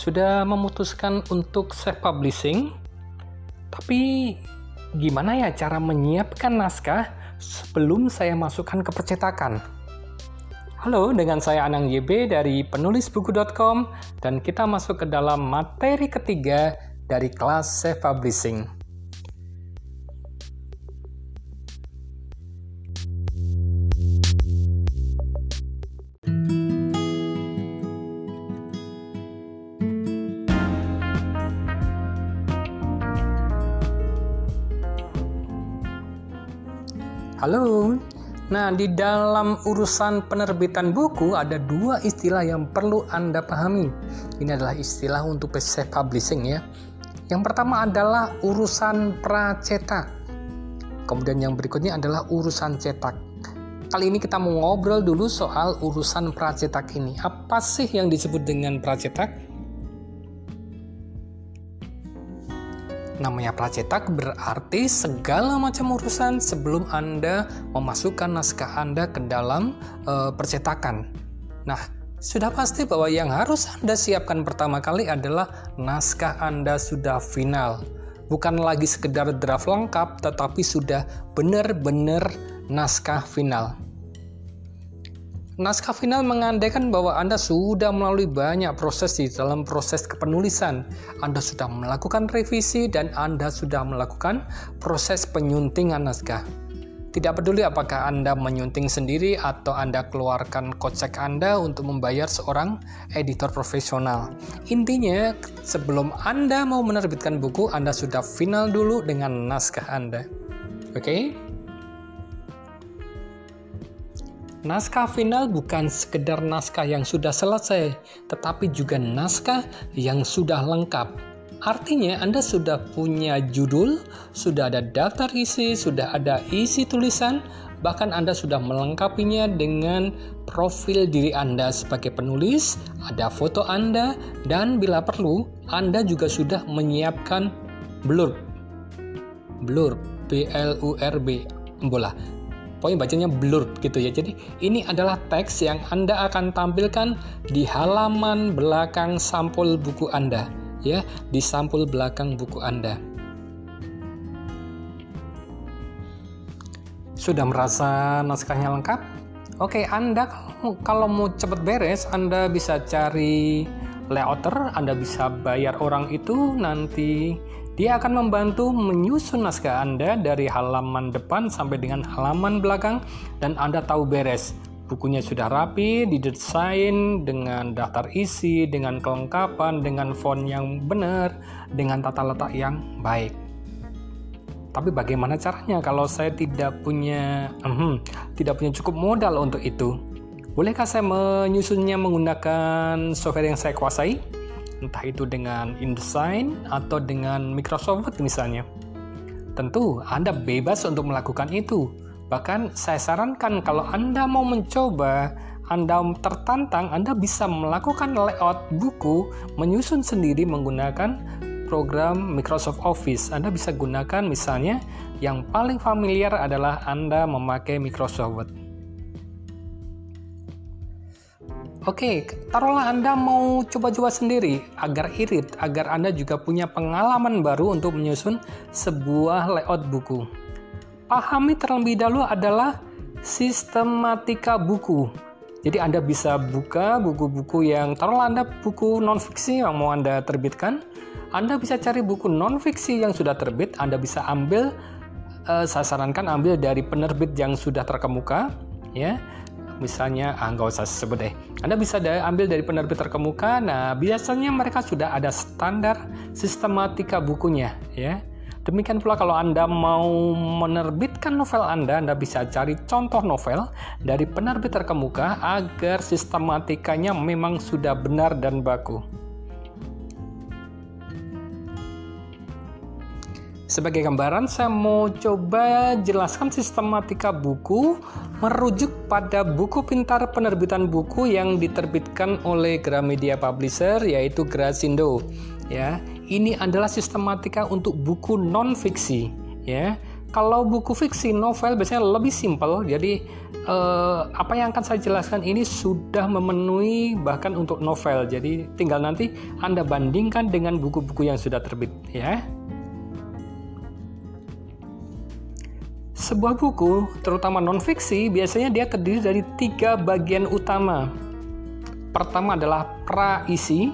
sudah memutuskan untuk self publishing, tapi gimana ya cara menyiapkan naskah sebelum saya masukkan ke percetakan? Halo, dengan saya Anang YB dari penulisbuku.com dan kita masuk ke dalam materi ketiga dari kelas self Halo. Nah, di dalam urusan penerbitan buku ada dua istilah yang perlu Anda pahami. Ini adalah istilah untuk self publishing ya. Yang pertama adalah urusan pracetak. Kemudian yang berikutnya adalah urusan cetak. Kali ini kita mau ngobrol dulu soal urusan pracetak ini. Apa sih yang disebut dengan pracetak? Namanya pracetak berarti segala macam urusan sebelum Anda memasukkan naskah Anda ke dalam e, percetakan. Nah, sudah pasti bahwa yang harus Anda siapkan pertama kali adalah naskah Anda sudah final. Bukan lagi sekedar draft lengkap, tetapi sudah benar-benar naskah final. Naskah final mengandaikan bahwa Anda sudah melalui banyak proses di dalam proses kepenulisan. Anda sudah melakukan revisi dan Anda sudah melakukan proses penyuntingan naskah. Tidak peduli apakah Anda menyunting sendiri atau Anda keluarkan kocek Anda untuk membayar seorang editor profesional. Intinya, sebelum Anda mau menerbitkan buku, Anda sudah final dulu dengan naskah Anda. Oke? Okay? Naskah final bukan sekedar naskah yang sudah selesai, tetapi juga naskah yang sudah lengkap. Artinya Anda sudah punya judul, sudah ada daftar isi, sudah ada isi tulisan, bahkan Anda sudah melengkapinya dengan profil diri Anda sebagai penulis, ada foto Anda, dan bila perlu, Anda juga sudah menyiapkan blurb. Blurb, B-L-U-R-B, bola Pokoknya bacanya blur gitu ya. Jadi ini adalah teks yang Anda akan tampilkan di halaman belakang sampul buku Anda ya, di sampul belakang buku Anda. Sudah merasa naskahnya lengkap? Oke, Anda kalau mau cepat beres, Anda bisa cari layouter, Anda bisa bayar orang itu nanti dia akan membantu menyusun naskah Anda dari halaman depan sampai dengan halaman belakang dan Anda tahu beres. Bukunya sudah rapi, didesain dengan daftar isi, dengan kelengkapan, dengan font yang benar, dengan tata letak yang baik. Tapi bagaimana caranya kalau saya tidak punya uh, tidak punya cukup modal untuk itu? Bolehkah saya menyusunnya menggunakan software yang saya kuasai? Entah itu dengan InDesign atau dengan Microsoft Word misalnya. Tentu Anda bebas untuk melakukan itu. Bahkan saya sarankan kalau Anda mau mencoba, Anda tertantang, Anda bisa melakukan layout buku, menyusun sendiri menggunakan program Microsoft Office. Anda bisa gunakan misalnya yang paling familiar adalah Anda memakai Microsoft Word. Oke, taruhlah Anda mau coba-coba sendiri agar irit, agar Anda juga punya pengalaman baru untuk menyusun sebuah layout buku. Pahami terlebih dahulu adalah sistematika buku. Jadi Anda bisa buka buku-buku yang taruhlah Anda buku non-fiksi yang mau Anda terbitkan. Anda bisa cari buku non-fiksi yang sudah terbit, Anda bisa ambil uh, saya sarankan ambil dari penerbit yang sudah terkemuka ya misalnya ah nggak usah sebut deh. Anda bisa ambil dari penerbit terkemuka. Nah biasanya mereka sudah ada standar sistematika bukunya ya. Demikian pula kalau Anda mau menerbitkan novel Anda, Anda bisa cari contoh novel dari penerbit terkemuka agar sistematikanya memang sudah benar dan baku. Sebagai gambaran, saya mau coba jelaskan sistematika buku merujuk pada buku pintar penerbitan buku yang diterbitkan oleh Gramedia Publisher yaitu Grasindo. Ya, ini adalah sistematika untuk buku non fiksi. Ya, Kalau buku fiksi novel biasanya lebih simpel, jadi eh, apa yang akan saya jelaskan ini sudah memenuhi bahkan untuk novel. Jadi tinggal nanti Anda bandingkan dengan buku-buku yang sudah terbit ya. Sebuah buku, terutama non-fiksi, biasanya dia terdiri dari tiga bagian utama. Pertama adalah pra-isi,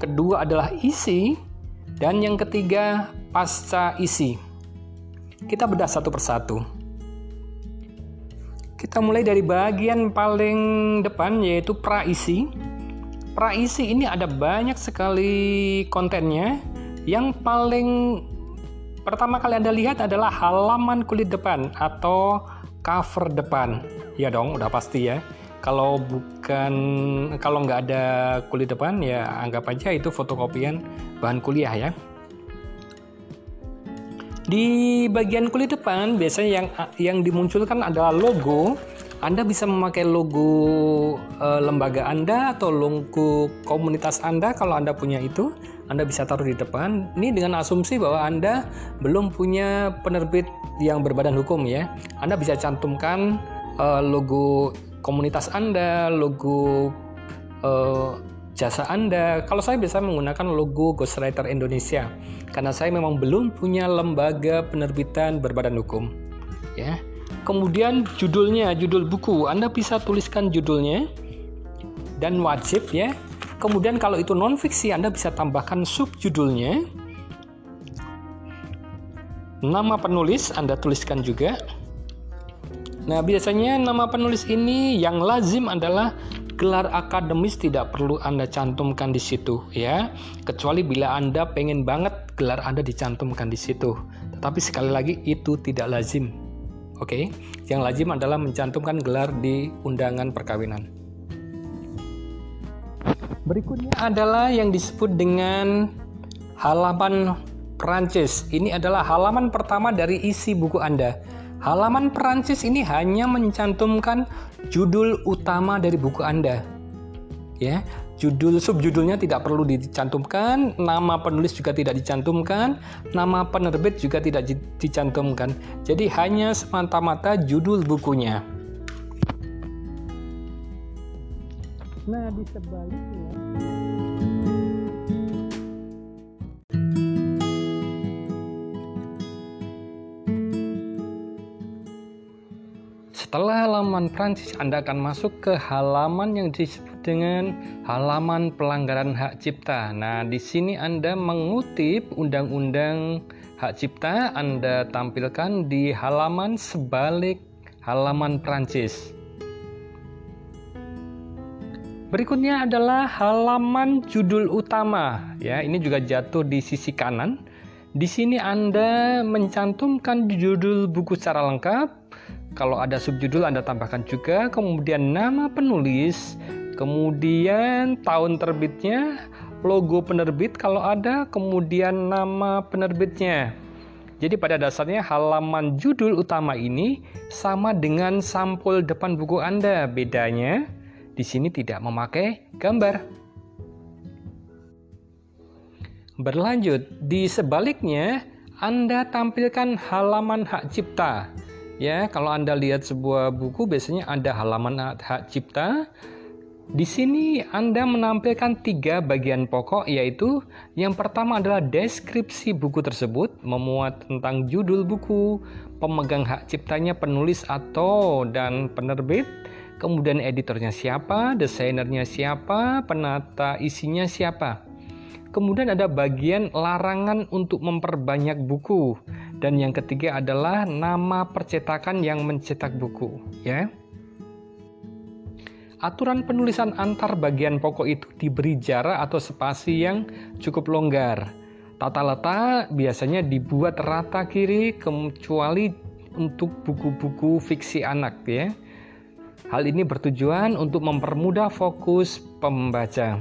kedua adalah isi, dan yang ketiga pasca isi. Kita bedah satu persatu. Kita mulai dari bagian paling depan yaitu praisi. Praisi ini ada banyak sekali kontennya. Yang paling pertama kali Anda lihat adalah halaman kulit depan atau cover depan. Ya dong, udah pasti ya. Kalau bukan kalau nggak ada kulit depan ya anggap aja itu fotokopian bahan kuliah ya. Di bagian kulit depan biasanya yang yang dimunculkan adalah logo. Anda bisa memakai logo e, lembaga Anda atau logo komunitas Anda kalau Anda punya itu. Anda bisa taruh di depan. Ini dengan asumsi bahwa Anda belum punya penerbit yang berbadan hukum ya. Anda bisa cantumkan e, logo komunitas Anda, logo e, jasa Anda. Kalau saya bisa menggunakan logo Ghostwriter Indonesia karena saya memang belum punya lembaga penerbitan berbadan hukum. Ya. Kemudian judulnya, judul buku, Anda bisa tuliskan judulnya dan wajib ya. Kemudian kalau itu non fiksi Anda bisa tambahkan subjudulnya. Nama penulis Anda tuliskan juga. Nah, biasanya nama penulis ini yang lazim adalah gelar akademis tidak perlu Anda cantumkan di situ ya. Kecuali bila Anda pengen banget gelar Anda dicantumkan di situ. Tetapi sekali lagi itu tidak lazim. Oke. Okay? Yang lazim adalah mencantumkan gelar di undangan perkawinan. Berikutnya adalah yang disebut dengan halaman Perancis. Ini adalah halaman pertama dari isi buku Anda. Halaman Perancis ini hanya mencantumkan judul utama dari buku Anda. Ya, judul subjudulnya tidak perlu dicantumkan, nama penulis juga tidak dicantumkan, nama penerbit juga tidak dicantumkan. Jadi hanya semata-mata judul bukunya. Nah, di sebaliknya Setelah halaman Prancis, Anda akan masuk ke halaman yang disebut dengan halaman pelanggaran hak cipta. Nah, di sini Anda mengutip undang-undang hak cipta, Anda tampilkan di halaman sebalik halaman Prancis. Berikutnya adalah halaman judul utama. Ya, ini juga jatuh di sisi kanan. Di sini Anda mencantumkan judul buku secara lengkap, kalau ada subjudul Anda tambahkan juga, kemudian nama penulis, kemudian tahun terbitnya, logo penerbit kalau ada, kemudian nama penerbitnya. Jadi pada dasarnya halaman judul utama ini sama dengan sampul depan buku Anda. Bedanya di sini tidak memakai gambar. Berlanjut, di sebaliknya Anda tampilkan halaman hak cipta. Ya, kalau Anda lihat sebuah buku biasanya ada halaman hak cipta. Di sini Anda menampilkan tiga bagian pokok yaitu yang pertama adalah deskripsi buku tersebut, memuat tentang judul buku, pemegang hak ciptanya penulis atau dan penerbit, kemudian editornya siapa, desainernya siapa, penata isinya siapa. Kemudian ada bagian larangan untuk memperbanyak buku dan yang ketiga adalah nama percetakan yang mencetak buku, ya. Aturan penulisan antar bagian pokok itu diberi jarak atau spasi yang cukup longgar. Tata letak biasanya dibuat rata kiri kecuali untuk buku-buku fiksi anak ya. Hal ini bertujuan untuk mempermudah fokus pembaca.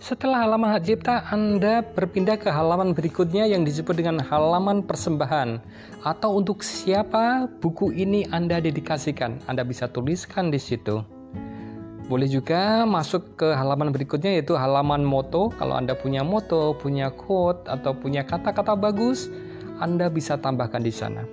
Setelah halaman hak cipta, Anda berpindah ke halaman berikutnya yang disebut dengan halaman persembahan atau untuk siapa buku ini Anda dedikasikan. Anda bisa tuliskan di situ. Boleh juga masuk ke halaman berikutnya yaitu halaman moto. Kalau Anda punya moto, punya quote atau punya kata-kata bagus, Anda bisa tambahkan di sana.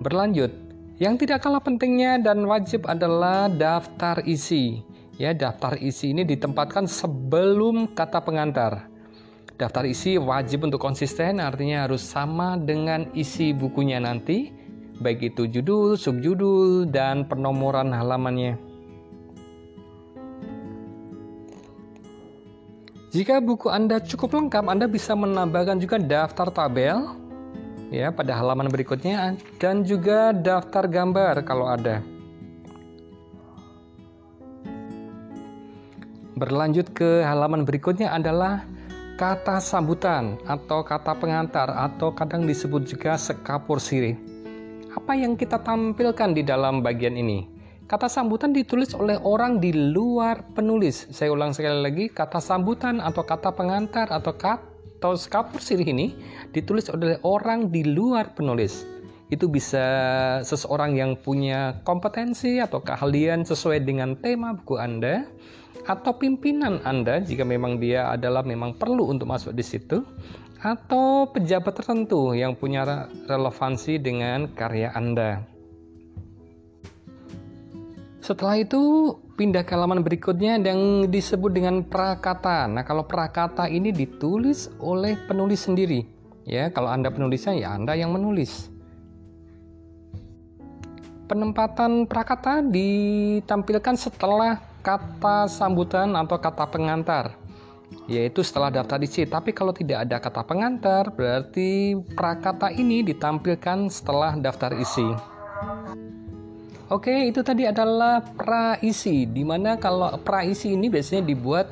Berlanjut, yang tidak kalah pentingnya dan wajib adalah daftar isi. Ya, daftar isi ini ditempatkan sebelum kata pengantar. Daftar isi wajib untuk konsisten, artinya harus sama dengan isi bukunya nanti, baik itu judul, subjudul, dan penomoran halamannya. Jika buku Anda cukup lengkap, Anda bisa menambahkan juga daftar tabel ya pada halaman berikutnya dan juga daftar gambar kalau ada. Berlanjut ke halaman berikutnya adalah kata sambutan atau kata pengantar atau kadang disebut juga sekapur siri. Apa yang kita tampilkan di dalam bagian ini? Kata sambutan ditulis oleh orang di luar penulis. Saya ulang sekali lagi, kata sambutan atau kata pengantar atau kata atau skapur sirih ini ditulis oleh orang di luar penulis. Itu bisa seseorang yang punya kompetensi atau keahlian sesuai dengan tema buku Anda atau pimpinan Anda jika memang dia adalah memang perlu untuk masuk di situ atau pejabat tertentu yang punya relevansi dengan karya Anda. Setelah itu pindah ke halaman berikutnya yang disebut dengan prakata. Nah, kalau prakata ini ditulis oleh penulis sendiri. Ya, kalau Anda penulisnya ya Anda yang menulis. Penempatan prakata ditampilkan setelah kata sambutan atau kata pengantar yaitu setelah daftar isi. Tapi kalau tidak ada kata pengantar, berarti prakata ini ditampilkan setelah daftar isi. Oke, itu tadi adalah praisi, di mana kalau praisi ini biasanya dibuat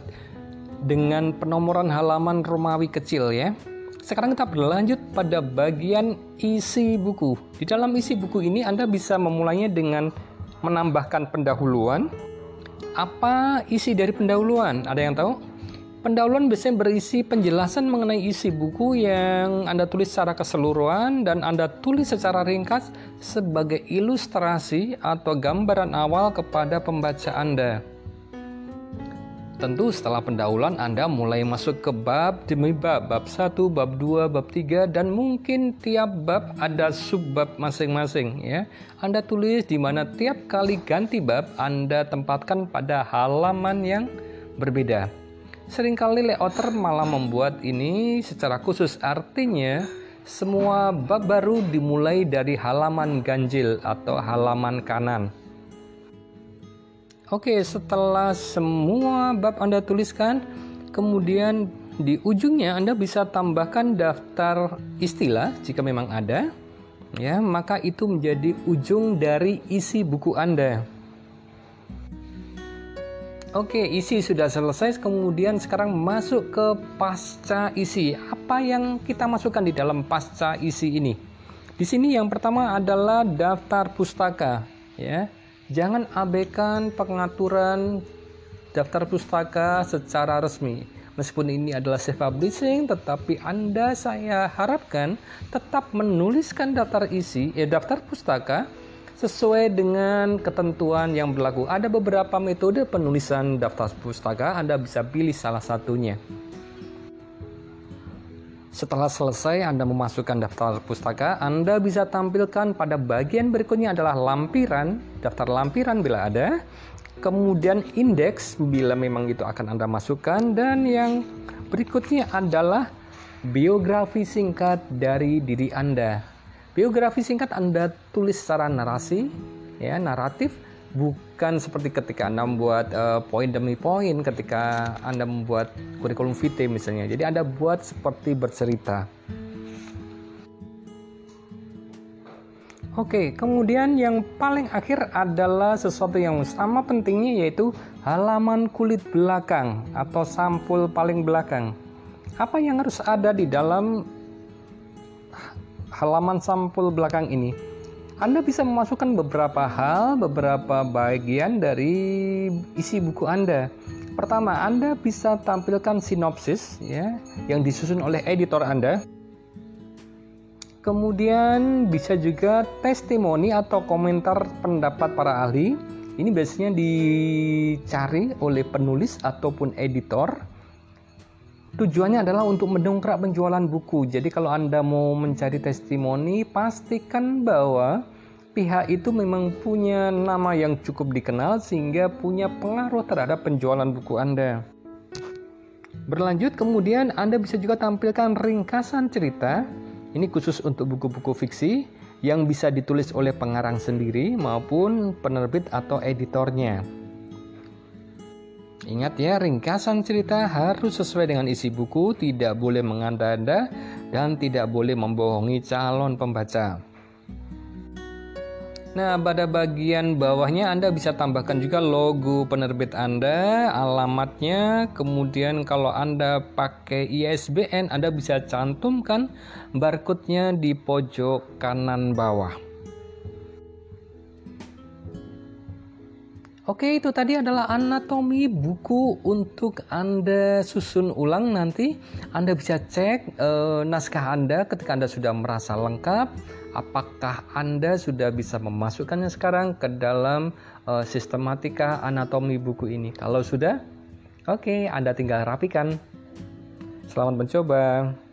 dengan penomoran halaman Romawi kecil ya. Sekarang kita berlanjut pada bagian isi buku. Di dalam isi buku ini Anda bisa memulainya dengan menambahkan pendahuluan. Apa isi dari pendahuluan? Ada yang tahu? Pendahuluan biasanya berisi penjelasan mengenai isi buku yang Anda tulis secara keseluruhan dan Anda tulis secara ringkas sebagai ilustrasi atau gambaran awal kepada pembaca Anda. Tentu setelah pendahuluan Anda mulai masuk ke bab demi bab, bab 1, bab 2, bab 3 dan mungkin tiap bab ada subbab masing-masing ya. Anda tulis di mana tiap kali ganti bab Anda tempatkan pada halaman yang berbeda. Seringkali layouter malah membuat ini secara khusus artinya semua bab baru dimulai dari halaman ganjil atau halaman kanan. Oke, setelah semua bab Anda tuliskan, kemudian di ujungnya Anda bisa tambahkan daftar istilah jika memang ada. Ya, maka itu menjadi ujung dari isi buku Anda. Oke, isi sudah selesai. Kemudian sekarang masuk ke pasca isi. Apa yang kita masukkan di dalam pasca isi ini? Di sini yang pertama adalah daftar pustaka, ya. Jangan abaikan pengaturan daftar pustaka secara resmi. Meskipun ini adalah self publishing, tetapi Anda saya harapkan tetap menuliskan daftar isi, ya daftar pustaka sesuai dengan ketentuan yang berlaku. Ada beberapa metode penulisan daftar pustaka, Anda bisa pilih salah satunya. Setelah selesai Anda memasukkan daftar pustaka, Anda bisa tampilkan pada bagian berikutnya adalah lampiran, daftar lampiran bila ada, kemudian indeks bila memang itu akan Anda masukkan, dan yang berikutnya adalah biografi singkat dari diri Anda. Biografi singkat Anda tulis secara narasi, ya naratif, bukan seperti ketika Anda membuat uh, poin demi poin ketika Anda membuat kurikulum vitae misalnya. Jadi Anda buat seperti bercerita. Oke, kemudian yang paling akhir adalah sesuatu yang sama pentingnya yaitu halaman kulit belakang atau sampul paling belakang. Apa yang harus ada di dalam halaman sampul belakang ini, Anda bisa memasukkan beberapa hal, beberapa bagian dari isi buku Anda. Pertama, Anda bisa tampilkan sinopsis ya yang disusun oleh editor Anda. Kemudian bisa juga testimoni atau komentar pendapat para ahli. Ini biasanya dicari oleh penulis ataupun editor. Tujuannya adalah untuk mendongkrak penjualan buku. Jadi kalau Anda mau mencari testimoni, pastikan bahwa pihak itu memang punya nama yang cukup dikenal sehingga punya pengaruh terhadap penjualan buku Anda. Berlanjut kemudian Anda bisa juga tampilkan ringkasan cerita. Ini khusus untuk buku-buku fiksi yang bisa ditulis oleh pengarang sendiri maupun penerbit atau editornya. Ingat ya, ringkasan cerita harus sesuai dengan isi buku, tidak boleh menganda-anda, dan tidak boleh membohongi calon pembaca. Nah, pada bagian bawahnya Anda bisa tambahkan juga logo penerbit Anda, alamatnya, kemudian kalau Anda pakai ISBN, Anda bisa cantumkan barcode-nya di pojok kanan bawah. Oke, itu tadi adalah anatomi buku untuk Anda susun ulang nanti. Anda bisa cek e, naskah Anda ketika Anda sudah merasa lengkap. Apakah Anda sudah bisa memasukkannya sekarang ke dalam e, sistematika anatomi buku ini? Kalau sudah, oke, Anda tinggal rapikan. Selamat mencoba.